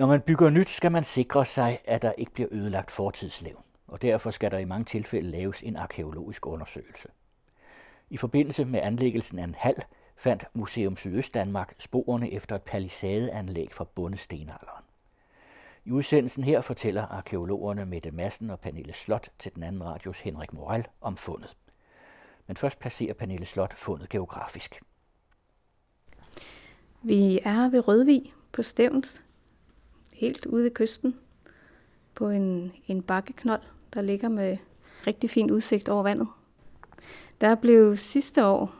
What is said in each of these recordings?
Når man bygger nyt, skal man sikre sig, at der ikke bliver ødelagt fortidslevn, og derfor skal der i mange tilfælde laves en arkeologisk undersøgelse. I forbindelse med anlæggelsen af en hal fandt Museum Sydøst Danmark sporene efter et palisadeanlæg fra bundestenalderen. I udsendelsen her fortæller arkeologerne Mette Madsen og Pernille Slot til den anden radios Henrik Moral om fundet. Men først placerer Pernille Slot fundet geografisk. Vi er ved Rødvig på Stævns, helt ude ved kysten, på en, en bakkeknold, der ligger med rigtig fin udsigt over vandet. Der blev sidste år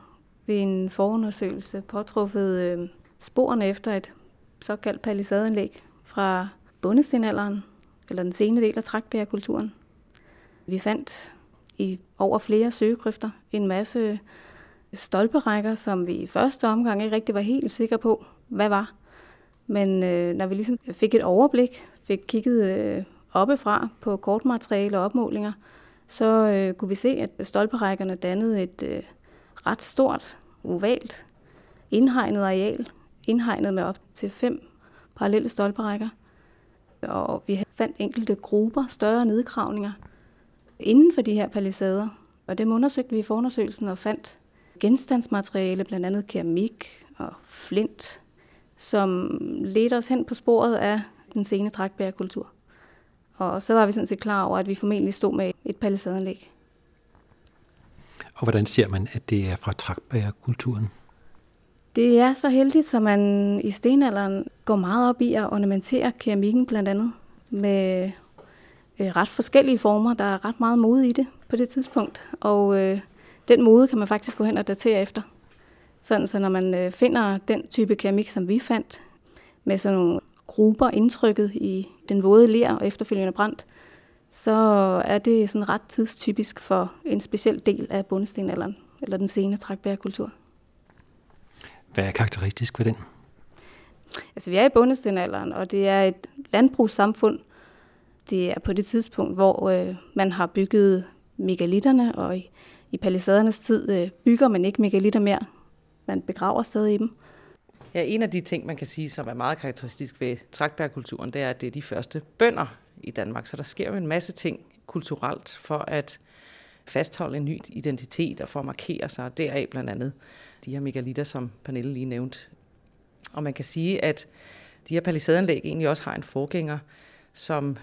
ved en forundersøgelse påtruffet øh, sporene efter et såkaldt palisadeanlæg fra bundestenalderen, eller den sene del af trækbærkulturen. Vi fandt i over flere søgegrøfter en masse stolperækker, som vi i første omgang ikke rigtig var helt sikre på, hvad var. Men øh, når vi ligesom fik et overblik, fik kigget øh, oppefra på kortmateriale og opmålinger, så øh, kunne vi se, at stolperækkerne dannede et øh, ret stort, ovalt, indhegnet areal, indhegnet med op til fem parallelle stolperækker. Og vi fandt enkelte grupper, større nedgravninger inden for de her palisader. Og dem undersøgte vi i forundersøgelsen og fandt genstandsmateriale, blandt andet keramik og flint, som ledte os hen på sporet af den sene trækbærkultur. Og så var vi sådan set klar over, at vi formentlig stod med et palisadeanlæg. Og hvordan ser man, at det er fra trækbærkulturen? Det er så heldigt, at man i stenalderen går meget op i at ornamentere keramikken blandt andet med øh, ret forskellige former. Der er ret meget mode i det på det tidspunkt, og øh, den mode kan man faktisk gå hen og datere efter. Sådan så når man øh, finder den type keramik, som vi fandt, med sådan nogle grupper indtrykket i den våde ler og efterfølgende brændt, så er det sådan ret tidstypisk for en speciel del af bundestenalderen, eller den sene trækbærkultur. Hvad er karakteristisk ved den? Altså, vi er i bundestenalderen, og det er et landbrugssamfund. Det er på det tidspunkt, hvor øh, man har bygget megalitterne, og i, i palisadernes tid øh, bygger man ikke megalitter mere. Man begraver stadig i dem. Ja, en af de ting, man kan sige, som er meget karakteristisk ved traktbærkulturen, det er, at det er de første bønder i Danmark. Så der sker jo en masse ting kulturelt for at fastholde en ny identitet og for at markere sig. Deraf blandt andet de her megalitter, som Pernille lige nævnte. Og man kan sige, at de her palisadeanlæg egentlig også har en forgænger, som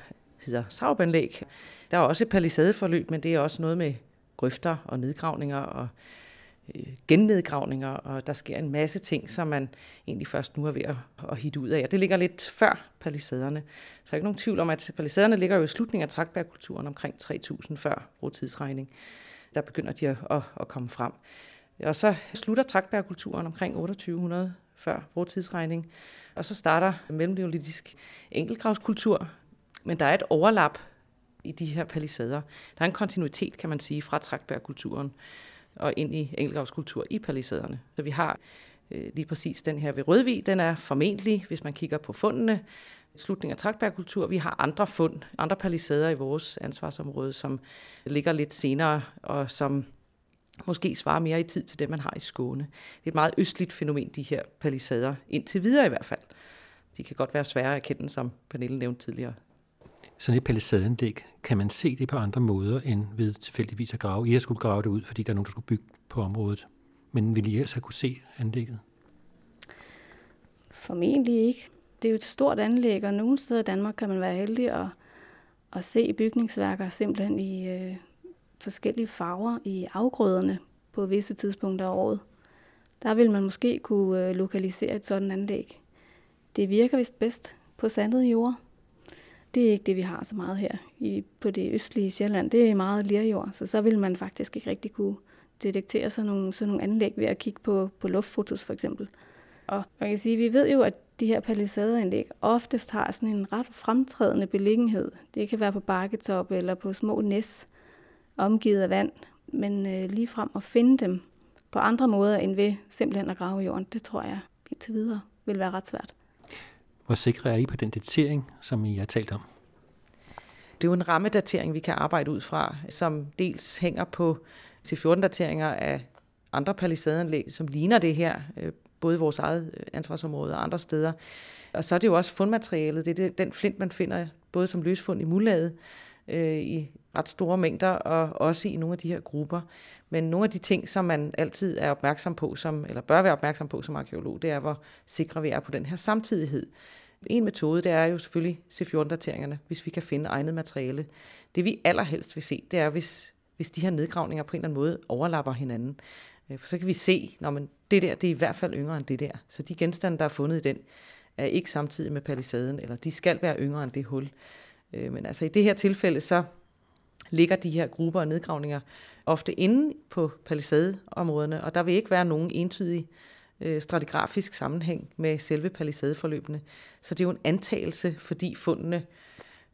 hedder saubanlæg. Der er også et palisadeforløb, men det er også noget med grøfter og nedgravninger og Øh, gennedgravninger, og der sker en masse ting, som man egentlig først nu er ved at, at hitte ud af. Og det ligger lidt før palisaderne. Så der er ikke nogen tvivl om, at palisaderne ligger jo i slutningen af trækbærkulturen omkring 3000 før tidsregning. Der begynder de at, at, at komme frem. Og så slutter trækbærkulturen omkring 2800 før tidsregning. Og så starter mellemneolitisk enkeltgravskultur. Men der er et overlap i de her palisader. Der er en kontinuitet, kan man sige, fra trækbærkulturen og ind i enkeltgravskultur i palisaderne. Så vi har øh, lige præcis den her ved Rødvig. Den er formentlig, hvis man kigger på fundene, slutningen af trækbærkultur. Vi har andre fund, andre palisader i vores ansvarsområde, som ligger lidt senere, og som måske svarer mere i tid til det, man har i Skåne. Det er et meget østligt fænomen, de her palisader, indtil videre i hvert fald. De kan godt være svære at kende, som Pernille nævnte tidligere. Sådan et palisadendæk, kan man se det på andre måder, end ved tilfældigvis at grave? I har skulle grave det ud, fordi der er nogen, der skulle bygge på området. Men ville I ellers have kunne se anlægget? Formentlig ikke. Det er jo et stort anlæg, og nogle steder i Danmark kan man være heldig at, at se bygningsværker simpelthen i øh, forskellige farver i afgrøderne på visse tidspunkter af året. Der vil man måske kunne øh, lokalisere et sådan anlæg. Det virker vist bedst på sandet jord. Det er ikke det, vi har så meget her i, på det østlige Sjælland. Det er meget lerjord, så så vil man faktisk ikke rigtig kunne detektere sådan nogle, sådan nogle anlæg ved at kigge på, på luftfotos for eksempel. Og man kan sige, vi ved jo, at de her palisadeanlæg oftest har sådan en ret fremtrædende beliggenhed. Det kan være på bakketop eller på små næs, omgivet af vand. Men øh, lige frem at finde dem på andre måder end ved simpelthen at grave i jorden, det tror jeg indtil videre vil være ret svært. Hvor sikre er I på den datering, som I har talt om? Det er jo en rammedatering, vi kan arbejde ud fra, som dels hænger på til 14 dateringer af andre palisadeanlæg, som ligner det her, øh, både i vores eget øh, ansvarsområde og andre steder. Og så er det jo også fundmaterialet. Det er den flint, man finder både som løsfund i mullaget øh, i ret store mængder, og også i nogle af de her grupper. Men nogle af de ting, som man altid er opmærksom på, som, eller bør være opmærksom på som arkeolog, det er, hvor sikre vi er på den her samtidighed. En metode, det er jo selvfølgelig C14-dateringerne, hvis vi kan finde egnet materiale. Det vi allerhelst vil se, det er, hvis, hvis de her nedgravninger på en eller anden måde overlapper hinanden. Øh, for så kan vi se, når man, det der, det er i hvert fald yngre end det der. Så de genstande, der er fundet i den, er ikke samtidig med palisaden, eller de skal være yngre end det hul. Øh, men altså i det her tilfælde, så ligger de her grupper og nedgravninger ofte inde på palisadeområderne, og der vil ikke være nogen entydig øh, stratigrafisk sammenhæng med selve palisadeforløbene. Så det er jo en antagelse, fordi fundene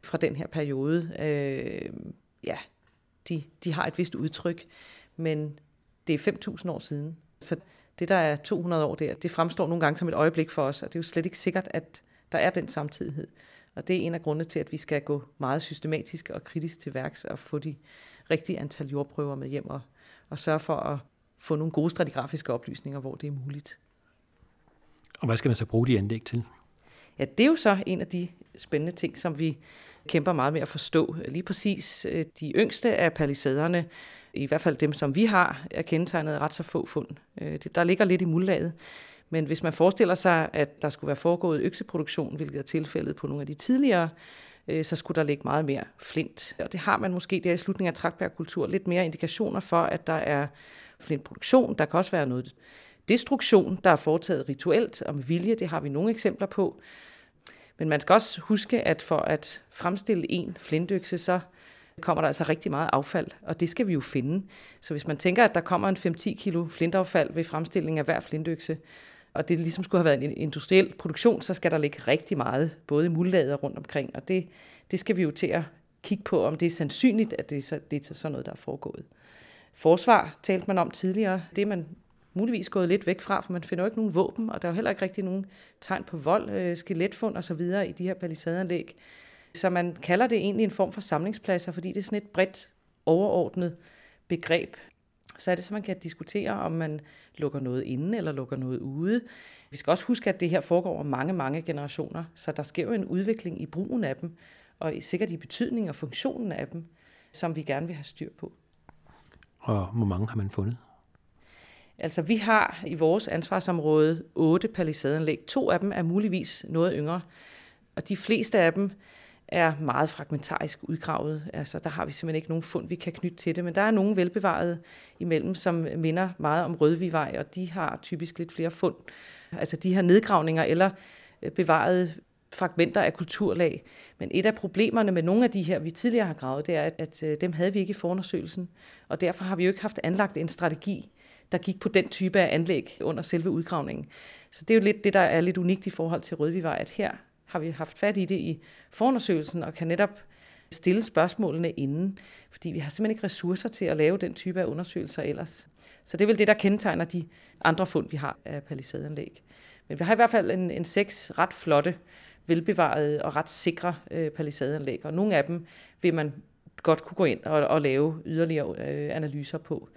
fra den her periode, øh, ja, de, de har et vist udtryk, men det er 5.000 år siden. Så det, der er 200 år der, det fremstår nogle gange som et øjeblik for os, og det er jo slet ikke sikkert, at der er den samtidighed. Og det er en af grundene til, at vi skal gå meget systematisk og kritisk til værks og få de rigtige antal jordprøver med hjem og, og sørge for at få nogle gode stratigrafiske oplysninger, hvor det er muligt. Og hvad skal man så bruge de anlæg til? Ja, det er jo så en af de spændende ting, som vi kæmper meget med at forstå. Lige præcis øh, de yngste af palisaderne, i hvert fald dem, som vi har, er kendetegnet ret så få fund. Øh, der ligger lidt i muldlaget. Men hvis man forestiller sig, at der skulle være foregået økseproduktion, hvilket er tilfældet på nogle af de tidligere, øh, så skulle der ligge meget mere flint. Og det har man måske der i slutningen af traktbærkultur lidt mere indikationer for, at der er flintproduktion. Der kan også være noget destruktion, der er foretaget rituelt og med vilje. Det har vi nogle eksempler på. Men man skal også huske, at for at fremstille en flintøkse, så kommer der altså rigtig meget affald, og det skal vi jo finde. Så hvis man tænker, at der kommer en 5-10 kilo flintaffald ved fremstilling af hver flintøkse, og det ligesom skulle have været en industriel produktion, så skal der ligge rigtig meget, både i muldlaget rundt omkring, og det, det skal vi jo til at kigge på, om det er sandsynligt, at det er, så, det er sådan noget, der er foregået. Forsvar talte man om tidligere. Det er man muligvis gået lidt væk fra, for man finder jo ikke nogen våben, og der er jo heller ikke rigtig nogen tegn på vold, øh, skeletfund osv. i de her palisadeanlæg. Så man kalder det egentlig en form for samlingspladser, fordi det er sådan et bredt, overordnet begreb. Så er det så, man kan diskutere, om man lukker noget inde eller lukker noget ude. Vi skal også huske, at det her foregår over mange, mange generationer, så der sker jo en udvikling i brugen af dem, og sikkert i betydningen og funktionen af dem, som vi gerne vil have styr på. Og hvor mange har man fundet? Altså, vi har i vores ansvarsområde otte palisadeanlæg. To af dem er muligvis noget yngre, og de fleste af dem er meget fragmentarisk udgravet. Altså, der har vi simpelthen ikke nogen fund, vi kan knytte til det, men der er nogle velbevarede imellem, som minder meget om Rødvigvej, og de har typisk lidt flere fund. Altså de her nedgravninger eller øh, bevarede fragmenter af kulturlag. Men et af problemerne med nogle af de her, vi tidligere har gravet, det er, at, øh, dem havde vi ikke i forundersøgelsen, og derfor har vi jo ikke haft anlagt en strategi, der gik på den type af anlæg under selve udgravningen. Så det er jo lidt det, der er lidt unikt i forhold til Rødvigvej, at her har vi haft fat i det i forundersøgelsen og kan netop stille spørgsmålene inden, fordi vi har simpelthen ikke ressourcer til at lave den type af undersøgelser ellers. Så det er vel det, der kendetegner de andre fund, vi har af palisadeanlæg. Men vi har i hvert fald en, en seks ret flotte, velbevarede og ret sikre øh, palisadeanlæg, og nogle af dem vil man godt kunne gå ind og, og lave yderligere øh, analyser på.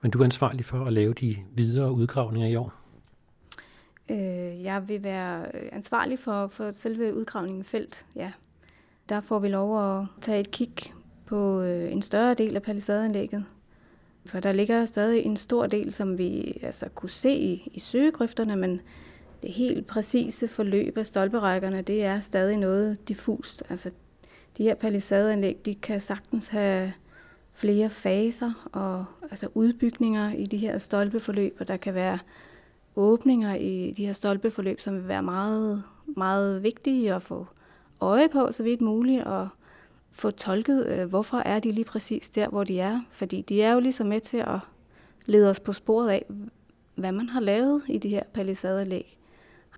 Men du er ansvarlig for at lave de videre udgravninger i år? Øh, jeg vil være øh, ansvarlig for, for selve udgravningen felt, ja. Der får vi lov at tage et kig på øh, en større del af palisadeanlægget. For der ligger stadig en stor del, som vi altså, kunne se i, i søgegrifterne, men det helt præcise forløb af stolperækkerne, det er stadig noget diffust. Altså, de her palisadeanlæg, de kan sagtens have flere faser og altså udbygninger i de her stolpeforløb, og der kan være åbninger i de her stolpeforløb, som vil være meget, meget vigtige at få øje på, så vidt muligt, og få tolket, øh, hvorfor er de lige præcis der, hvor de er. Fordi de er jo ligesom med til at lede os på sporet af, hvad man har lavet i de her palisadelæg.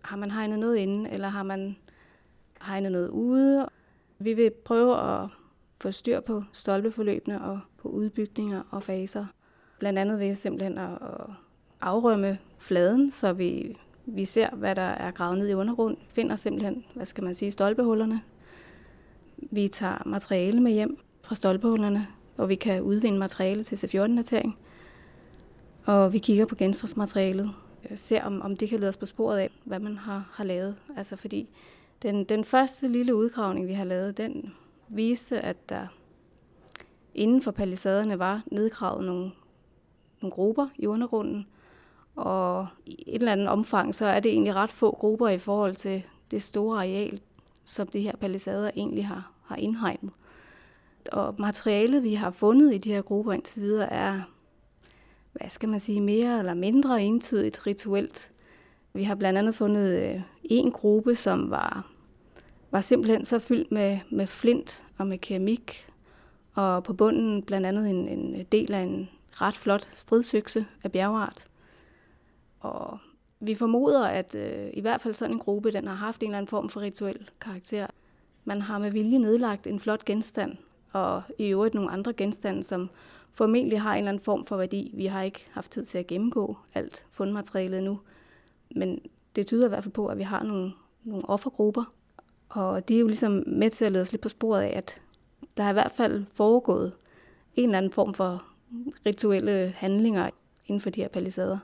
Har man hegnet noget inde, eller har man hegnet noget ude? Vi vil prøve at få styr på stolpeforløbene og på udbygninger og faser. Blandt andet ved simpelthen at afrømme fladen, så vi, vi ser, hvad der er gravet ned i undergrund. Finder simpelthen, hvad skal man sige, stolpehullerne. Vi tager materiale med hjem fra stolpehullerne, hvor vi kan udvinde materiale til C14-datering. Og vi kigger på genstandsmaterialet, øh, ser om, om det kan lede os på sporet af, hvad man har, har lavet. Altså fordi den, den første lille udgravning, vi har lavet, den viste, at der inden for palisaderne var nedgravet nogle, nogle grupper i undergrunden, og i et eller andet omfang, så er det egentlig ret få grupper i forhold til det store areal, som de her palisader egentlig har, har indhegnet. Og materialet, vi har fundet i de her grupper indtil videre, er, hvad skal man sige, mere eller mindre entydigt rituelt. Vi har blandt andet fundet øh, en gruppe, som var, var simpelthen så fyldt med, med flint og med keramik, og på bunden blandt andet en, en del af en ret flot stridsøkse af bjergart. Og vi formoder, at øh, i hvert fald sådan en gruppe, den har haft en eller anden form for rituel karakter. Man har med vilje nedlagt en flot genstand, og i øvrigt nogle andre genstande, som formentlig har en eller anden form for værdi. Vi har ikke haft tid til at gennemgå alt fundmaterialet nu, men det tyder i hvert fald på, at vi har nogle, nogle offergrupper, og de er jo ligesom med til at lede os lidt på sporet af, at der er i hvert fald foregået en eller anden form for rituelle handlinger inden for de her palisader.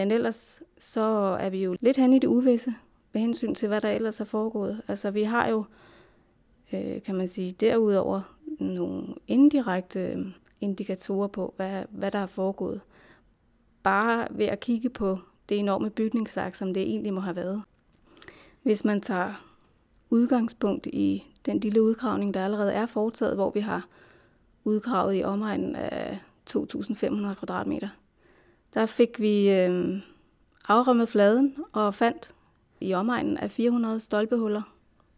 Men ellers så er vi jo lidt hen i det uvisse med hensyn til, hvad der ellers er foregået. Altså vi har jo, øh, kan man sige, derudover nogle indirekte øh, indikatorer på, hvad, hvad der er foregået. Bare ved at kigge på det enorme bygningsværk, som det egentlig må have været. Hvis man tager udgangspunkt i den lille udgravning, der allerede er foretaget, hvor vi har udgravet i omegnen af 2.500 kvadratmeter, der fik vi øh, afrømmet fladen og fandt i omegnen af 400 stolpehuller,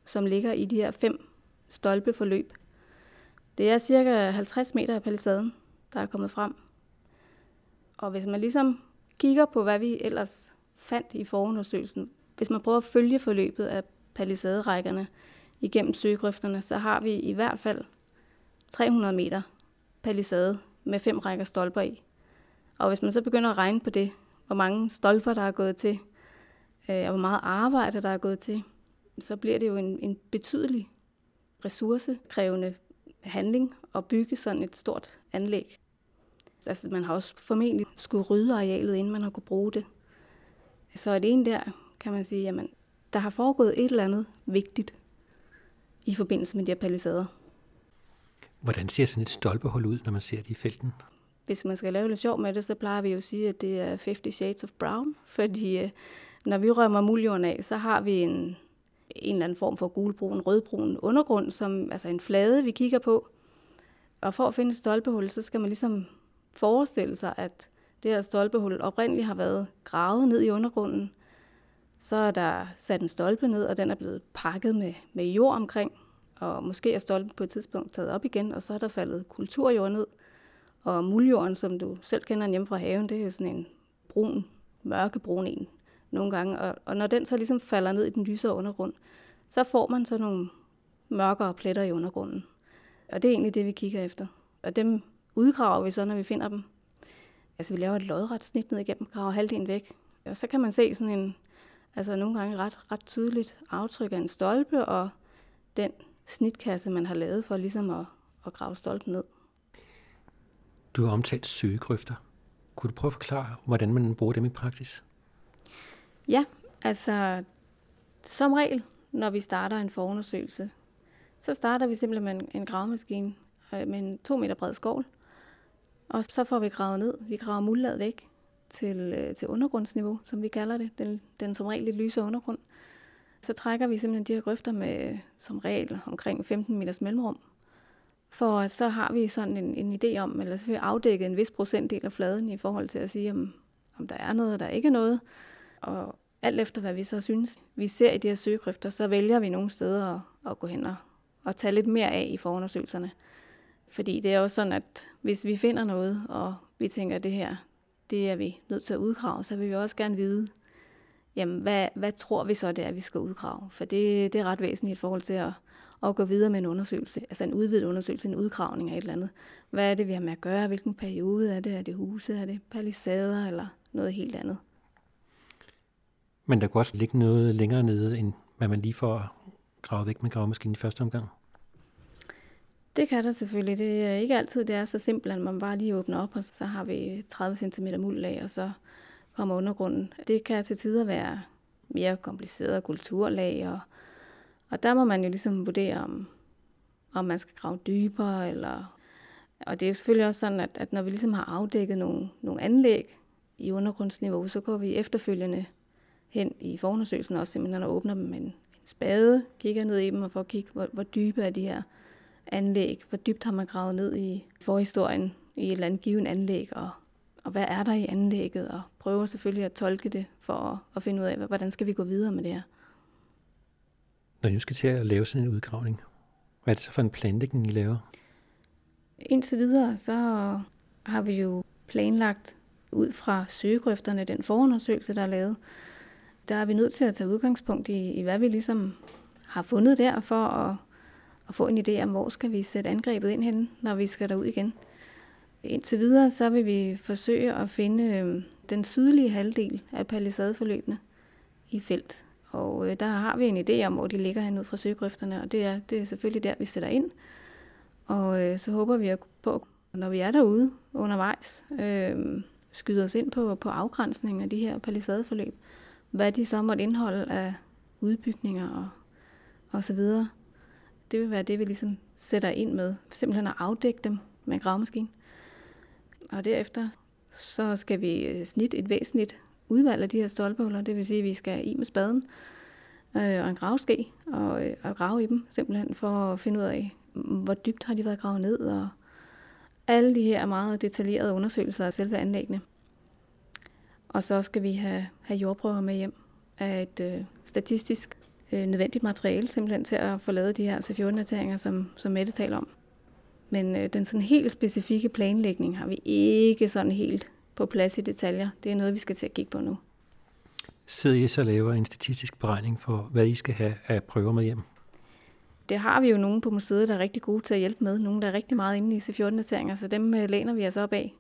som ligger i de her fem stolpeforløb. Det er cirka 50 meter af palisaden, der er kommet frem. Og hvis man ligesom kigger på, hvad vi ellers fandt i forundersøgelsen, hvis man prøver at følge forløbet af palisaderækkerne igennem søgrøfterne, så har vi i hvert fald 300 meter palisade med fem rækker stolper i. Og hvis man så begynder at regne på det, hvor mange stolper, der er gået til, øh, og hvor meget arbejde, der er gået til, så bliver det jo en, en betydelig ressourcekrævende handling at bygge sådan et stort anlæg. Altså, man har også formentlig skulle rydde arealet, inden man har kunne bruge det. Så er det en der kan man sige, jamen, der har foregået et eller andet vigtigt i forbindelse med de her palisader. Hvordan ser sådan et stolpehul ud, når man ser det i felten? Hvis man skal lave lidt sjov med det, så plejer vi jo at sige, at det er 50 Shades of Brown, fordi øh, når vi rømmer muljorden af, så har vi en, en eller anden form for gulbrun, rødbrun undergrund, som altså en flade, vi kigger på. Og for at finde et stolpehul, så skal man ligesom forestille sig, at det her stolpehul oprindeligt har været gravet ned i undergrunden. Så er der sat en stolpe ned, og den er blevet pakket med, med jord omkring. Og måske er stolpen på et tidspunkt taget op igen, og så er der faldet kulturjord ned. Og muljorden, som du selv kender hjemme fra haven, det er sådan en brun, mørkebrun en nogle gange. Og, og når den så ligesom falder ned i den lysere undergrund, så får man så nogle mørkere pletter i undergrunden. Og det er egentlig det, vi kigger efter. Og dem udgraver vi så, når vi finder dem. Altså vi laver et lodret snit ned igennem, graver halvdelen væk. Og så kan man se sådan en, altså nogle gange ret, ret tydeligt aftryk af en stolpe, og den snitkasse, man har lavet for ligesom at, at grave stolpen ned. Du har omtalt søgegrøfter. Kunne du prøve at forklare, hvordan man bruger dem i praksis? Ja, altså som regel, når vi starter en forundersøgelse, så starter vi simpelthen med en, en gravemaskine øh, med en to meter bred skovl. Og så får vi gravet ned. Vi graver muldlaget væk til, øh, til undergrundsniveau, som vi kalder det. Den, den som regel lidt lyse undergrund. Så trækker vi simpelthen de her grøfter med som regel omkring 15 meters mellemrum. For så har vi sådan en, en idé om, eller så vi afdækket en vis procentdel af fladen i forhold til at sige, om, om der er noget, og der er noget. Og alt efter, hvad vi så synes, vi ser i de her søgegrøfter, så vælger vi nogle steder at, at gå hen og, og tage lidt mere af i forundersøgelserne. Fordi det er også sådan, at hvis vi finder noget, og vi tænker, at det her, det er vi nødt til at udgrave, så vil vi også gerne vide, jamen, hvad, hvad tror vi så, det er, vi skal udgrave? For det, det er ret væsentligt i forhold til at, og gå videre med en undersøgelse, altså en udvidet undersøgelse, en udgravning af et eller andet. Hvad er det, vi har med at gøre? Hvilken periode er det? Er det huse? Er det palisader? Eller noget helt andet? Men der kunne også ligge noget længere nede, end hvad man lige får gravet væk med gravemaskinen i første omgang? Det kan der selvfølgelig. Det er ikke altid, det er så simpelt, at man bare lige åbner op, og så har vi 30 cm muldlag, og så kommer undergrunden. Det kan til tider være mere kompliceret kulturlag, og, og der må man jo ligesom vurdere, om, om man skal grave dybere, eller... Og det er jo selvfølgelig også sådan, at, at når vi ligesom har afdækket nogle, nogle anlæg i undergrundsniveau, så går vi efterfølgende hen i forundersøgelsen også simpelthen og åbner dem med en, en spade, kigger ned i dem og får at kigge, hvor, hvor dybe er de her anlæg, hvor dybt har man gravet ned i forhistorien i et eller andet givet anlæg, og, og hvad er der i anlægget, og prøver selvfølgelig at tolke det for at, at finde ud af, hvordan skal vi gå videre med det her. Når I nu skal til at lave sådan en udgravning, hvad er det så for en planlægning, I laver? Indtil videre, så har vi jo planlagt ud fra søgegrøfterne, den forundersøgelse, der er lavet, der er vi nødt til at tage udgangspunkt i, i hvad vi ligesom har fundet der, for at, at få en idé om, hvor skal vi sætte angrebet ind hen, når vi skal derud igen. Indtil videre, så vil vi forsøge at finde øhm, den sydlige halvdel af palisadeforløbene i felt. Og øh, der har vi en idé om, hvor de ligger hen ud fra søgrøfterne, og det er, det er selvfølgelig der, vi sætter ind. Og øh, så håber vi på, når vi er derude undervejs, øh, skyder os ind på, på afgrænsning af de her palisadeforløb, hvad de så måtte indeholde af udbygninger og, og så videre. Det vil være det, vi ligesom sætter ind med. Simpelthen at afdække dem med en. Og derefter så skal vi øh, snit et væsentligt udvalg af de her stolpehuller. Det vil sige, at vi skal i med spaden øh, og en gravske og, øh, og grave i dem, simpelthen for at finde ud af, hvor dybt har de været gravet ned, og alle de her meget detaljerede undersøgelser af selve anlæggene. Og så skal vi have, have jordprøver med hjem af et øh, statistisk øh, nødvendigt materiale, simpelthen til at få lavet de her C14-dateringer, som, som Mette taler om. Men øh, den sådan helt specifikke planlægning har vi ikke sådan helt på plads i detaljer. Det er noget, vi skal til at kigge på nu. Sidder I så laver en statistisk beregning for, hvad I skal have af prøver med hjem? Det har vi jo nogen på museet, der er rigtig gode til at hjælpe med. Nogle, der er rigtig meget inde i C14-dateringer, så dem øh, læner vi os op af.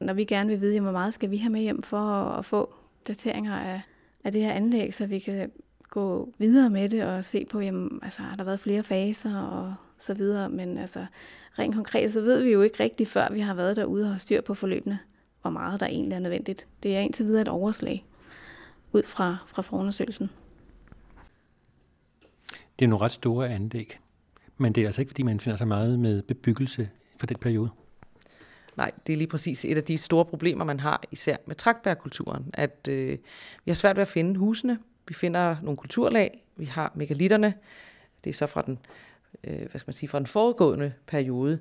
Når vi gerne vil vide, hvor meget skal vi have med hjem for at få dateringer af, af det her anlæg, så vi kan gå videre med det og se på, jamen, altså, har der været flere faser og så videre. Men altså, rent konkret, så ved vi jo ikke rigtigt, før vi har været derude og har styr på forløbene, hvor meget der egentlig er nødvendigt. Det er indtil videre et overslag ud fra, fra forundersøgelsen. Det er nogle ret store anlæg, men det er altså ikke, fordi man finder så meget med bebyggelse for den periode. Nej, det er lige præcis et af de store problemer, man har, især med traktbærkulturen, at øh, vi har svært ved at finde husene. Vi finder nogle kulturlag, vi har megalitterne, det er så fra den, øh, hvad skal man sige, fra den foregående periode,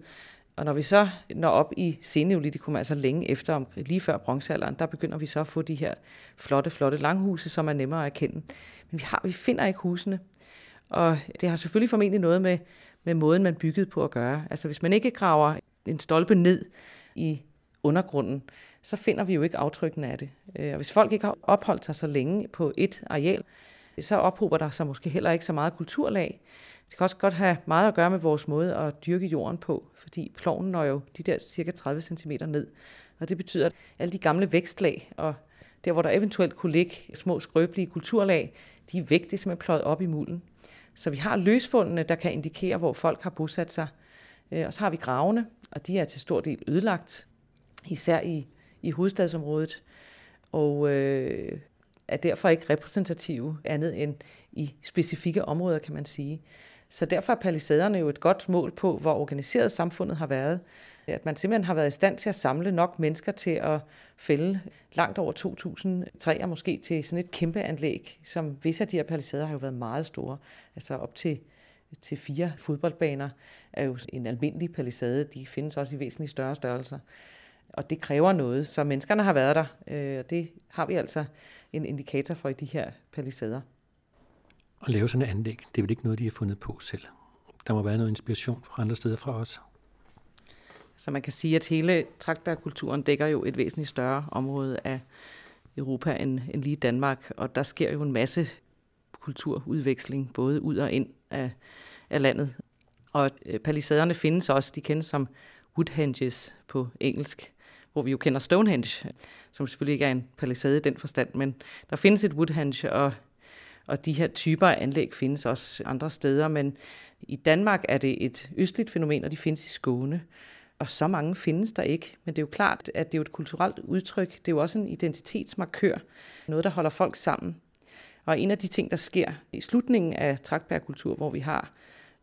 og når vi så når op i seneolitikum, altså længe efter, om, lige før bronzealderen, der begynder vi så at få de her flotte, flotte langhuse, som er nemmere at erkende. Men vi, har, vi finder ikke husene. Og det har selvfølgelig formentlig noget med, med måden, man byggede på at gøre. Altså hvis man ikke graver en stolpe ned i undergrunden, så finder vi jo ikke aftrykken af det. Øh, og hvis folk ikke har opholdt sig så længe på et areal, så ophober der sig måske heller ikke så meget kulturlag. Det kan også godt have meget at gøre med vores måde at dyrke jorden på, fordi ploven når jo de der cirka 30 cm ned. Og det betyder, at alle de gamle vækstlag og der, hvor der eventuelt kunne ligge små skrøbelige kulturlag, de er væk, det er simpelthen pløjet op i mulden. Så vi har løsfundene, der kan indikere, hvor folk har bosat sig. Øh, og så har vi gravene, og de er til stor del ødelagt, især i, i hovedstadsområdet, og øh, er derfor ikke repræsentative andet end i specifikke områder, kan man sige. Så derfor er palisaderne jo et godt mål på, hvor organiseret samfundet har været. At man simpelthen har været i stand til at samle nok mennesker til at fælde langt over 2.000 træer, måske til sådan et kæmpe anlæg, som visse af de her palisader har jo været meget store. Altså op til, til fire fodboldbaner er jo en almindelig palisade. De findes også i væsentligt større størrelser. Og det kræver noget, så menneskerne har været der. Øh, og det har vi altså en indikator for i de her palisader. At lave sådan et anlæg, det er vel ikke noget, de har fundet på selv. Der må være noget inspiration fra andre steder fra os. Så man kan sige, at hele traktbærkulturen dækker jo et væsentligt større område af Europa end, end lige Danmark, og der sker jo en masse kulturudveksling, både ud og ind af, af landet. Og øh, palisaderne findes også, de kendes som woodhenges på engelsk, hvor vi jo kender Stonehenge, som selvfølgelig ikke er en palisade i den forstand, men der findes et woodhenge, og Og de her typer af anlæg findes også andre steder, men i Danmark er det et østligt fænomen, og de findes i Skåne. Og så mange findes der ikke. Men det er jo klart, at det er jo et kulturelt udtryk. Det er jo også en identitetsmarkør. Noget, der holder folk sammen. Og en af de ting, der sker i slutningen af traktbærkultur, hvor vi har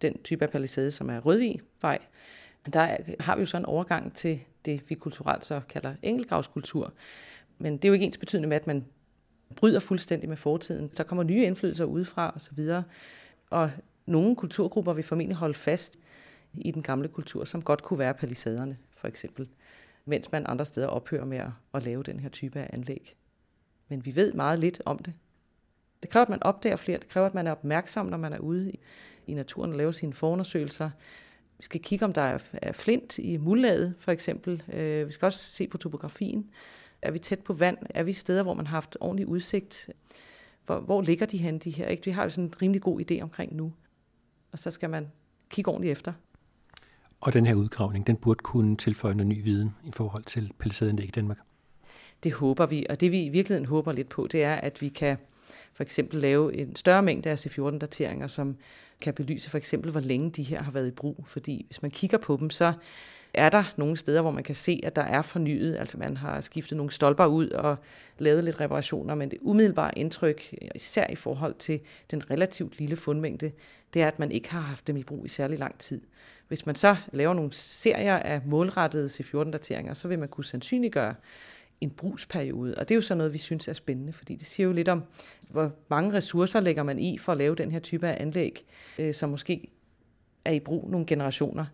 den type af palisade, som er Rødvigvej, der har vi jo så en overgang til det, vi kulturelt så kalder enkeltgravskultur. Men det er jo ikke ens betydende med, at man bryder fuldstændig med fortiden. Der kommer nye indflydelser udefra osv. Og, og nogle kulturgrupper vil formentlig holde fast i den gamle kultur, som godt kunne være palisaderne, for eksempel, mens man andre steder ophører med at, at lave den her type af anlæg. Men vi ved meget lidt om det. Det kræver, at man opdager flere. Det kræver, at man er opmærksom, når man er ude i, i naturen og laver sine forundersøgelser. Vi skal kigge, om der er, flint i muldlaget, for eksempel. Øh, vi skal også se på topografien. Er vi tæt på vand? Er vi steder, hvor man har haft ordentlig udsigt? Hvor, hvor ligger de hen, de her? Ikke? Vi har jo sådan en rimelig god idé omkring nu. Og så skal man kigge ordentligt efter. Og den her udgravning, den burde kunne tilføje noget ny viden i forhold til palisaden i Danmark? Det håber vi, og det vi i virkeligheden håber lidt på, det er, at vi kan for eksempel lave en større mængde af C14-dateringer, som kan belyse for eksempel, hvor længe de her har været i brug. Fordi hvis man kigger på dem, så er der nogle steder, hvor man kan se, at der er fornyet. Altså man har skiftet nogle stolper ud og lavet lidt reparationer, men det umiddelbare indtryk, især i forhold til den relativt lille fundmængde, det er, at man ikke har haft dem i brug i særlig lang tid. Hvis man så laver nogle serier af målrettede C14-dateringer, så vil man kunne sandsynliggøre en brugsperiode. Og det er jo så noget, vi synes er spændende, fordi det siger jo lidt om, hvor mange ressourcer lægger man i for at lave den her type af anlæg, øh, som måske er i brug nogle generationer.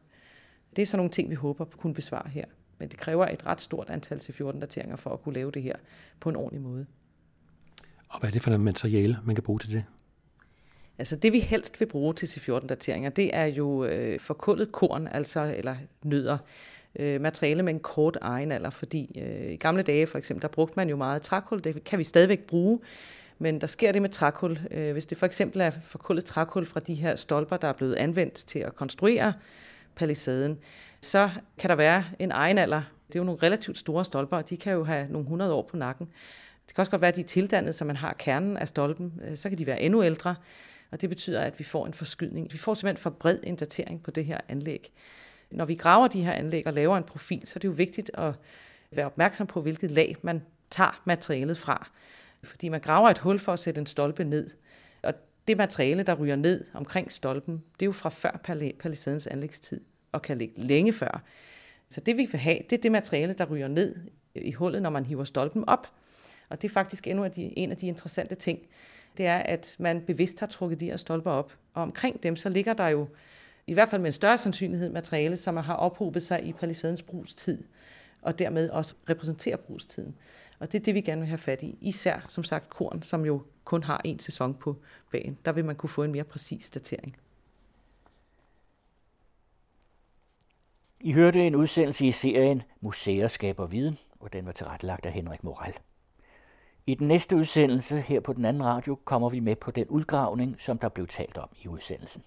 Det er sådan nogle ting, vi håber at kunne besvare her. Men det kræver et ret stort antal C14-dateringer for at kunne lave det her på en ordentlig måde. Og hvad er det for noget materiale, man kan bruge til det? Altså det vi helst vil bruge til C14-dateringer, det er jo øh, forkullet korn, altså eller nødder. Øh, materiale med en kort egenalder, fordi øh, i gamle dage for eksempel, der brugte man jo meget trækul, det kan vi stadigvæk bruge, men der sker det med trækul. Øh, hvis det for eksempel er forkullet trækul fra de her stolper, der er blevet anvendt til at konstruere palisaden, så kan der være en egenalder. Det er jo nogle relativt store stolper, og de kan jo have nogle hundrede år på nakken. Det kan også godt være, at de er tildannet, så man har kernen af stolpen. Øh, så kan de være endnu ældre, og det betyder, at vi får en forskydning. Vi får simpelthen for bred en datering på det her anlæg. Når vi graver de her anlæg og laver en profil, så er det jo vigtigt at være opmærksom på, hvilket lag man tager materialet fra. Fordi man graver et hul for at sætte en stolpe ned. Og det materiale, der ryger ned omkring stolpen, det er jo fra før palisadens anlægstid og kan ligge længe før. Så det vi vil have, det er det materiale, der ryger ned i hullet, når man hiver stolpen op. Og det er faktisk endnu en af de interessante ting, det er, at man bevidst har trukket de her stolper op. Og omkring dem, så ligger der jo i hvert fald med en større sandsynlighed materiale, som har ophobet sig i palisadens brugstid, og dermed også repræsenterer brugstiden. Og det er det, vi gerne vil have fat i. Især, som sagt, korn, som jo kun har en sæson på bagen. Der vil man kunne få en mere præcis datering. I hørte en udsendelse i serien Museer skaber viden, og den var tilrettelagt af Henrik Moral. I den næste udsendelse her på den anden radio kommer vi med på den udgravning, som der blev talt om i udsendelsen.